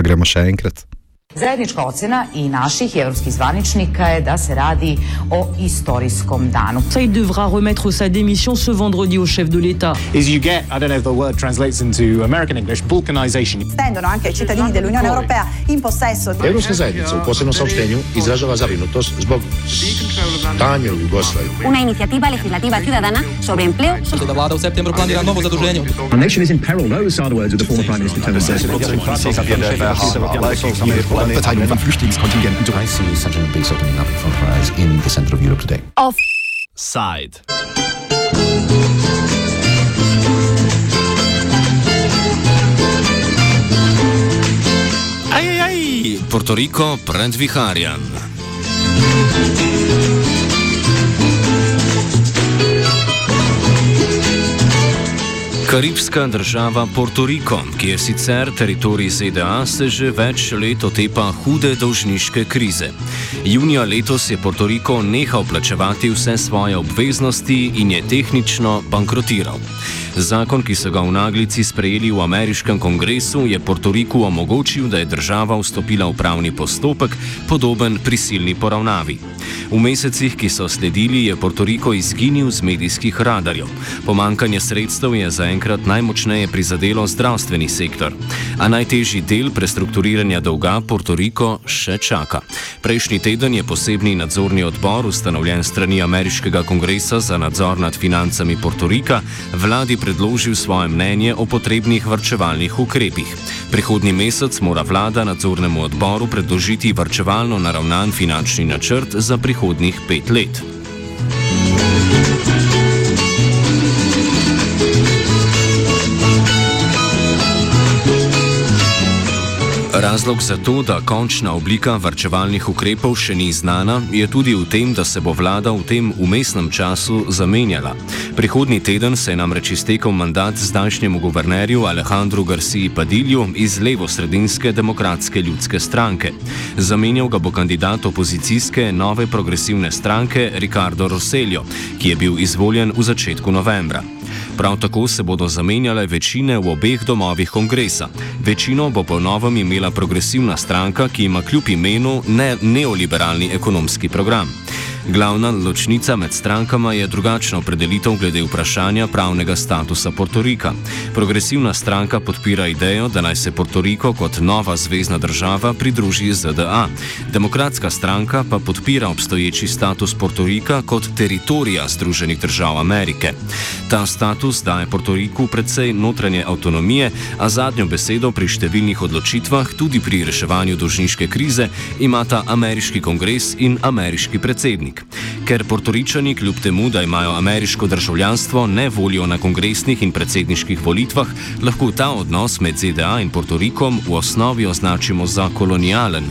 Pa gremo še enkrat. Zajednička ocena i naših i evropskih zvaničnika je da se radi o istorijskom danu. Ça, il devra remettre sa démission ce vendredi au chef de l'État. is you get, I don't know if the word translates into American English, balkanization. Stendono anche ai cittadini dell'Unione Europea in possesso di Europska zajednica u posebnom saopštenju izražava zabrinutost zbog stanja u Jugoslaviji. Una iniciativa legislativa ciudadana sobre empleo. Da vlada u septembru planira novo zaduženje. Our nation is in peril. Those are the words of the former Prime Minister Tony Blair. Verteilung von Flüchtlingskontingenten. I see Central base opening up for prize in the center of Europe today. Off. Side. Ajajaj, Porto Riko pred viharjem. Karibska država Porto Riko, ki je sicer teritorij ZDA, se že več let otepa hude dolžniške krize. Junija letos je Porto Riko nehal plačevati vse svoje obveznosti in je tehnično bankrotiral. Zakon, ki so ga v naglici sprejeli v ameriškem kongresu, je Porto Riku omogočil, da je država vstopila v pravni postopek, podoben prisilni poravnavi. V mesecih, ki so sledili, je Porto Riko izginil z medijskih radarjev. Pomankanje sredstev je zaenkrat najmočneje prizadelo zdravstveni sektor. A najtežji del prestrukturiranja dolga Porto Riko še čaka. Prejšnji teden je posebni nadzorni odbor, ustanovljen strani ameriškega kongresa za nadzor nad financami Porto Rika, vladi predložil svoje mnenje o potrebnih vrčevalnih ukrepih. Prihodnji mesec mora vlada nadzornemu odboru predložiti vrčevalno naravnan finančni načrt za prihodnjih pet let. Razlog za to, da končna oblika varčevalnih ukrepov še ni znana, je tudi v tem, da se bo vlada v tem umestnem času zamenjala. Prihodnji teden se je namreč iztekel mandat zdajšnjemu guvernerju Alejandru Garciji Padilju iz levo-sredinske demokratske ljudske stranke. Zamenjal ga bo kandidat opozicijske nove progresivne stranke Ricardo Roselio, ki je bil izvoljen v začetku novembra. Prav tako se bodo zamenjale večine v obeh domovih kongresa. Večino bo po novem imela progresivna stranka, ki ima kljub imenu ne neoliberalni ekonomski program. Glavna ločnica med strankama je drugačna opredelitev glede vprašanja pravnega statusa Portorika. Progresivna stranka podpira idejo, da naj se Portoriko kot nova zvezdna država pridruži ZDA. Demokratska stranka pa podpira obstoječi status Portorika kot teritorija Združenih držav Amerike. Ta status daje Portoriku predvsej notranje avtonomije, a zadnjo besedo pri številnih odločitvah, tudi pri reševanju dolžniške krize, imata ameriški kongres in ameriški predsednik. Ker Portoričani, kljub temu, da imajo ameriško državljanstvo, ne volijo na kongresnih in predsedniških volitvah, lahko ta odnos med ZDA in Portorikom v osnovi označimo za kolonialen.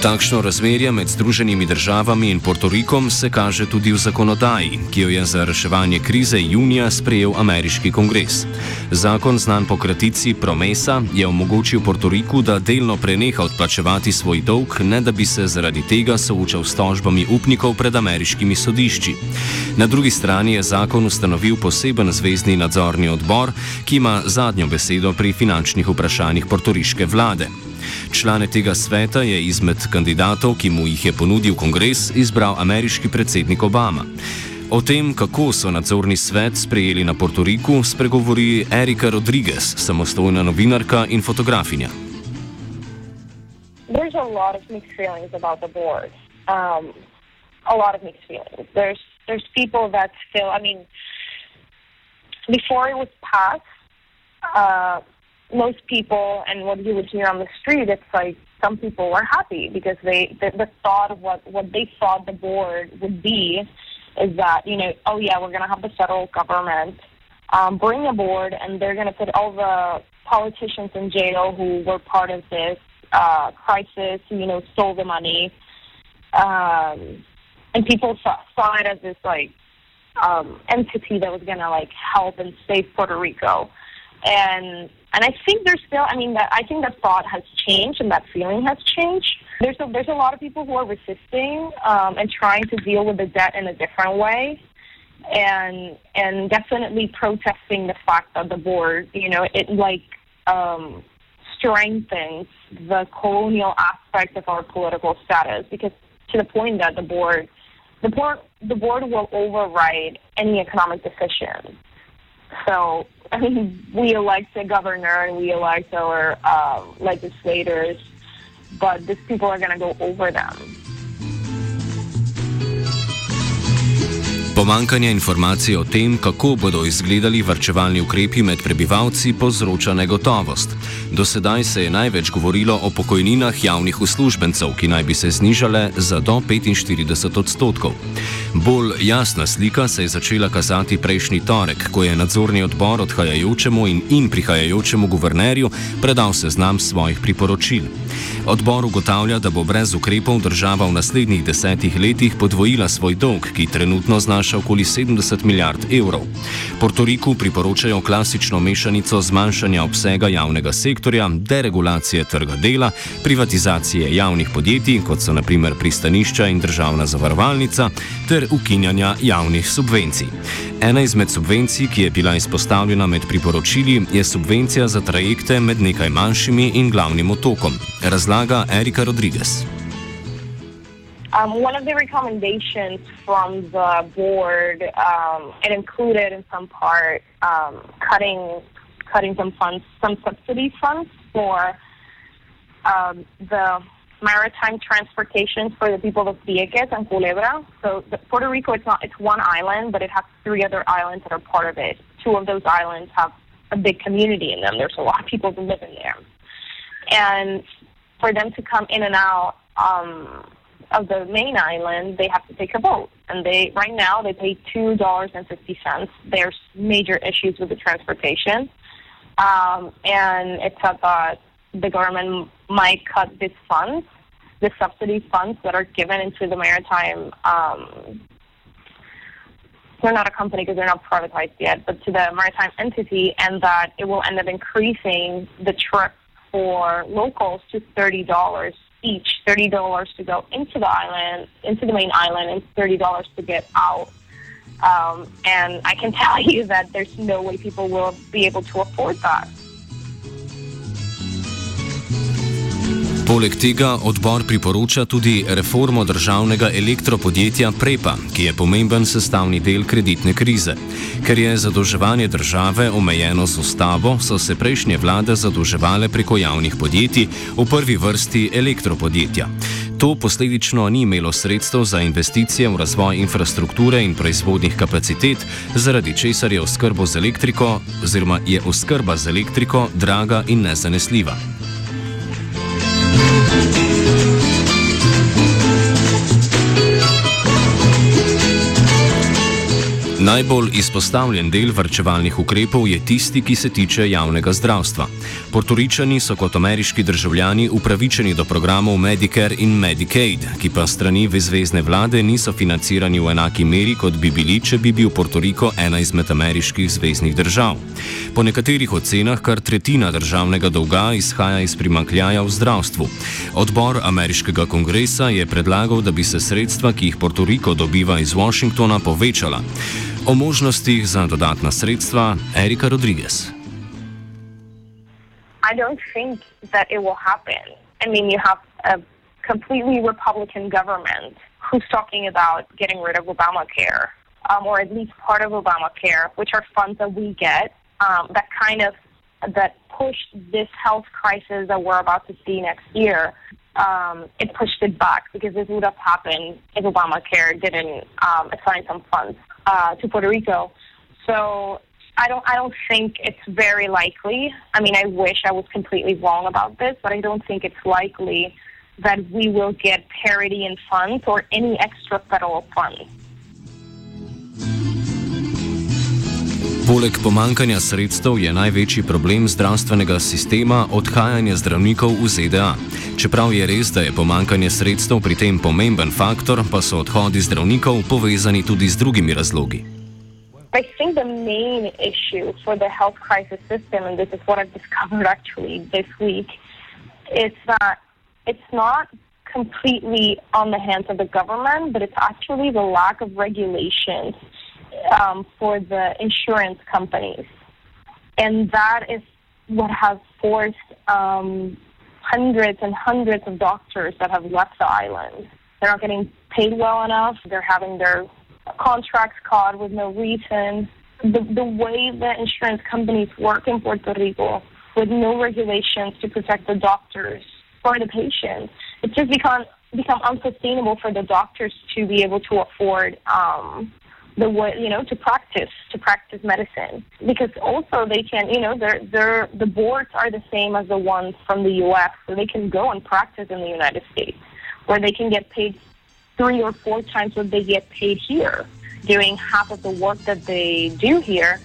Takšno razmerje med Združenimi državami in Portorikom se kaže tudi v zakonodaji, ki jo je za reševanje krize junija sprejel ameriški kongres. Zakon, znan po kratici Promesa, je omogočil Portoriku, da delno preneha odplačevati svoj dolg, ne da bi se zaradi tega soočal s tožbami upnikov pred ameriškimi sodišči. Na drugi strani je zakon ustanovil poseben zvezdni nadzorni odbor, ki ima zadnjo besedo pri finančnih vprašanjih portoriške vlade. Člane tega sveta je izmed kandidatov, ki mu jih je ponudil kongres, izbral ameriški predsednik Obama. O tem, kako so nadzorni svet sprejeli na Portoriku, spregovori Erika Rodriguez, samostojna novinarka in fotografinja. There's a lot of mixed feelings about the board. Um, a lot of mixed feelings. There's there's people that still, I mean, before it was passed, uh, most people and what you would hear on the street, it's like some people were happy because they the, the thought of what what they thought the board would be is that you know oh yeah we're gonna have the federal government um, bring a board and they're gonna put all the politicians in jail who were part of this uh, crisis who you know stole the money um, and people saw, saw it as this like um, entity that was gonna like help and save Puerto Rico and and I think there's still, I mean, that I think that thought has changed and that feeling has changed. There's a, there's a lot of people who are resisting um, and trying to deal with the debt in a different way. and and definitely protesting the fact that the board, you know, it like um, strengthens the colonial aspect of our political status because to the point that the board, the board, the board will override any economic decision. So I mean, we elect a governor and we elect our uh, legislators, but these people are going to go over them. Pomankanje informacij o tem, kako bodo izgledali varčevalni ukrepi med prebivalci, povzroča negotovost. Do sedaj se je največ govorilo o pokojninah javnih uslužbencev, ki naj bi se znižale za do 45 odstotkov. Bolj jasna slika se je začela kazati prejšnji torek, ko je nadzorni odbor odhajajočemu in, in prihajajočemu guvernerju predal seznam svojih priporočil. Odbor ugotavlja, da bo brez ukrepov država v naslednjih desetih letih podvojila svoj dolg, ki trenutno znaša okoli 70 milijard evrov. Portoriku priporočajo klasično mešanico zmanjšanja obsega javnega sektorja, deregulacije trga dela, privatizacije javnih podjetij, kot so naprimer pristanišča in državna zavarovalnica, ter ukinjanja javnih subvencij. Ena izmed subvencij, ki je bila izpostavljena med priporočili, je subvencija za trajekte med nekaj manjšimi in glavnim otokom. Razlaga Erika Rodriguez. Um, one of the recommendations from the board, um, it included in some part um, cutting cutting some funds, some subsidy funds for um, the maritime transportation for the people of Vieques and Culebra. So the, Puerto Rico, it's not it's one island, but it has three other islands that are part of it. Two of those islands have a big community in them. There's a lot of people who live in there, and for them to come in and out. Um, of the main island, they have to take a boat, and they right now they pay two dollars and fifty cents. There's major issues with the transportation, um, and it's thought that the government might cut these funds, the subsidy funds that are given into the maritime. Um, they're not a company because they're not privatized yet, but to the maritime entity, and that it will end up increasing the trip for locals to thirty dollars each $30 to go into the island, into the main island, and $30 to get out. Um, and I can tell you that there's no way people will be able to afford that. Poleg tega odbor priporoča tudi reformo državnega elektropodjetja Prepa, ki je pomemben sestavni del kreditne krize. Ker je zadolževanje države omejeno z ustavo, so se prejšnje vlade zadolževale preko javnih podjetij, v prvi vrsti elektropodjetja. To posledično ni imelo sredstev za investicije v razvoj infrastrukture in proizvodnih kapacitet, zaradi česar je oskrba z elektriko, oziroma je oskrba z elektriko draga in nezanesljiva. Najbolj izpostavljen del vrčevalnih ukrepov je tisti, ki se tiče javnega zdravstva. Portoričani so kot ameriški državljani upravičeni do programov Medicare in Medicaid, ki pa strani zvezdne vlade niso financirani v enaki meri, kot bi bili, če bi bil Portoriko ena izmed ameriških zvezdnih držav. Po nekaterih ocenah kar tretjina državnega dolga izhaja iz primankljaja v zdravstvu. Odbor ameriškega kongresa je predlagal, da bi se sredstva, ki jih Portoriko dobiva iz Washingtona, povečala. O možnostih za dodatna sredstva Erika Rodriguez. I don't think that it will happen. I mean, you have a completely Republican government who's talking about getting rid of Obamacare, um, or at least part of Obamacare, which are funds that we get um, that kind of that push this health crisis that we're about to see next year. Um, it pushed it back because this would have happened if Obamacare didn't um, assign some funds uh, to Puerto Rico. So I don't I don't think it's very likely. I mean, I wish I was completely wrong about this, but I don't think it's likely that we will get parity in funds or any extra federal funds. Poleg pomankanja sredstev je največji problem zdravstvenega sistema odhajanje zdravnikov v ZDA. Čeprav je res, da je pomankanje sredstev pri tem pomemben faktor, pa so odhodi zdravnikov povezani tudi z drugimi razlogi. I think the main issue for the health crisis system, and this is what I've discovered actually this week, is that it's not completely on the hands of the government, but it's actually the lack of regulations um, for the insurance companies. And that is what has forced um, hundreds and hundreds of doctors that have left the island. They're not getting paid well enough. They're having their contracts caught with no reason. The, the way the insurance companies work in Puerto Rico with no regulations to protect the doctors or the patients, it's just become become unsustainable for the doctors to be able to afford um, the way you know to practice to practice medicine because also they can you know their their the boards are the same as the ones from the U.S. so they can go and practice in the United States where they can get paid three or four times what they get paid here doing half of the work that they do here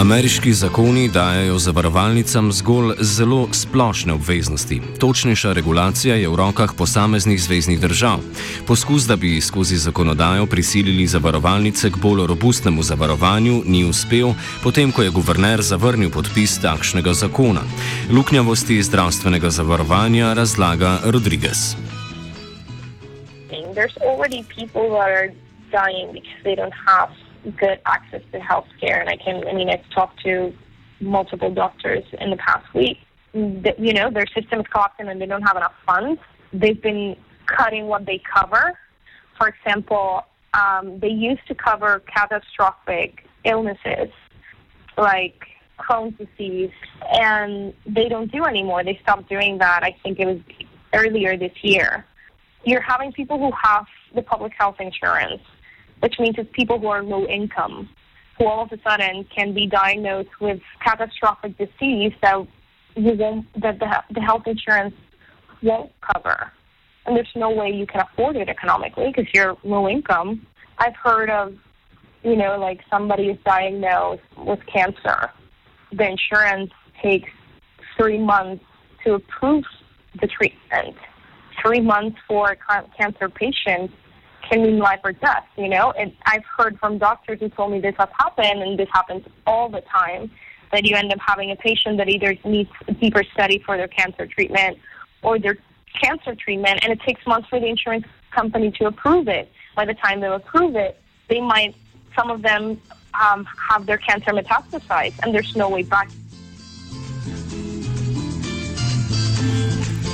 Ameriški zakoni dajo zavarovalnicam zgolj zelo splošne obveznosti. Točnejša regulacija je v rokah posameznih zvezdnih držav. Poskus, da bi skozi zakonodajo prisilili zavarovalnice k bolj robustnemu zavarovanju, ni uspel, potem ko je guverner zavrnil podpis takšnega zakona. Luknjavosti zdravstvenega zavarovanja razlaga Rodriguez. There's already people that are dying because they don't have good access to healthcare. And I can, I mean, I've talked to multiple doctors in the past week. That, you know, their system is collapsing and they don't have enough funds. They've been cutting what they cover. For example, um, they used to cover catastrophic illnesses like Crohn's disease, and they don't do anymore. They stopped doing that. I think it was earlier this year. You're having people who have the public health insurance which means it's people who are low income who all of a sudden can be diagnosed with catastrophic disease that you won't, that the, the health insurance won't cover. And there's no way you can afford it economically because you're low income. I've heard of, you know, like somebody is diagnosed with cancer. The insurance takes three months to approve the treatment. Three months for a cancer patient can mean life or death, you know? And I've heard from doctors who told me this has happened, and this happens all the time, that you end up having a patient that either needs a deeper study for their cancer treatment or their cancer treatment, and it takes months for the insurance company to approve it. By the time they approve it, they might, some of them um, have their cancer metastasized, and there's no way back.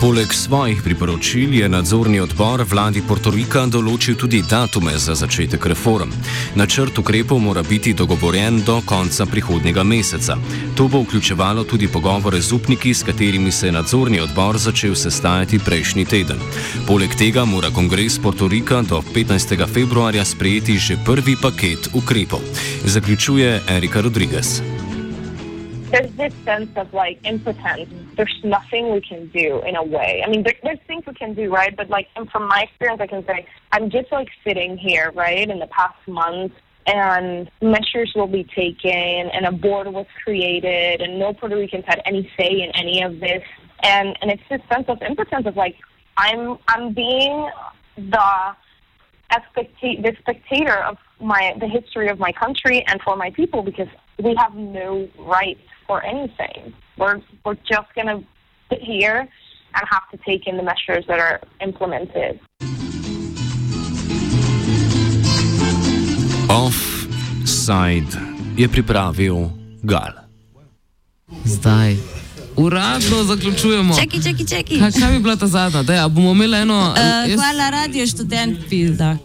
Poleg svojih priporočil je nadzorni odbor vladi Portorika določil tudi datume za začetek reform. Načrt ukrepov mora biti dogovorjen do konca prihodnega meseca. To bo vključevalo tudi pogovore z upniki, s katerimi se je nadzorni odbor začel sestajati prejšnji teden. Poleg tega mora kongres Portorika do 15. februarja sprejeti že prvi paket ukrepov. Zaključuje Erika Rodriguez. There's this sense of like impotence. There's nothing we can do in a way. I mean, there, there's things we can do, right? But like, and from my experience, I can say I'm just like sitting here, right, in the past month, and measures will be taken, and a board was created, and no Puerto Ricans had any say in any of this, and and it's this sense of impotence of like I'm I'm being the specta- the spectator of my the history of my country and for my people because we have no rights for anything. We're we're just gonna sit here and have to take in the measures that are implemented. Offside je pripravil Gal. Zdaj. Uradno zaključujemo. Čakaj, čakaj, čakaj. Kaj, kaj bi bila ta zadnja? Dej, bomo imeli eno. Uh, jaz... Hvala, radio študent, pizda.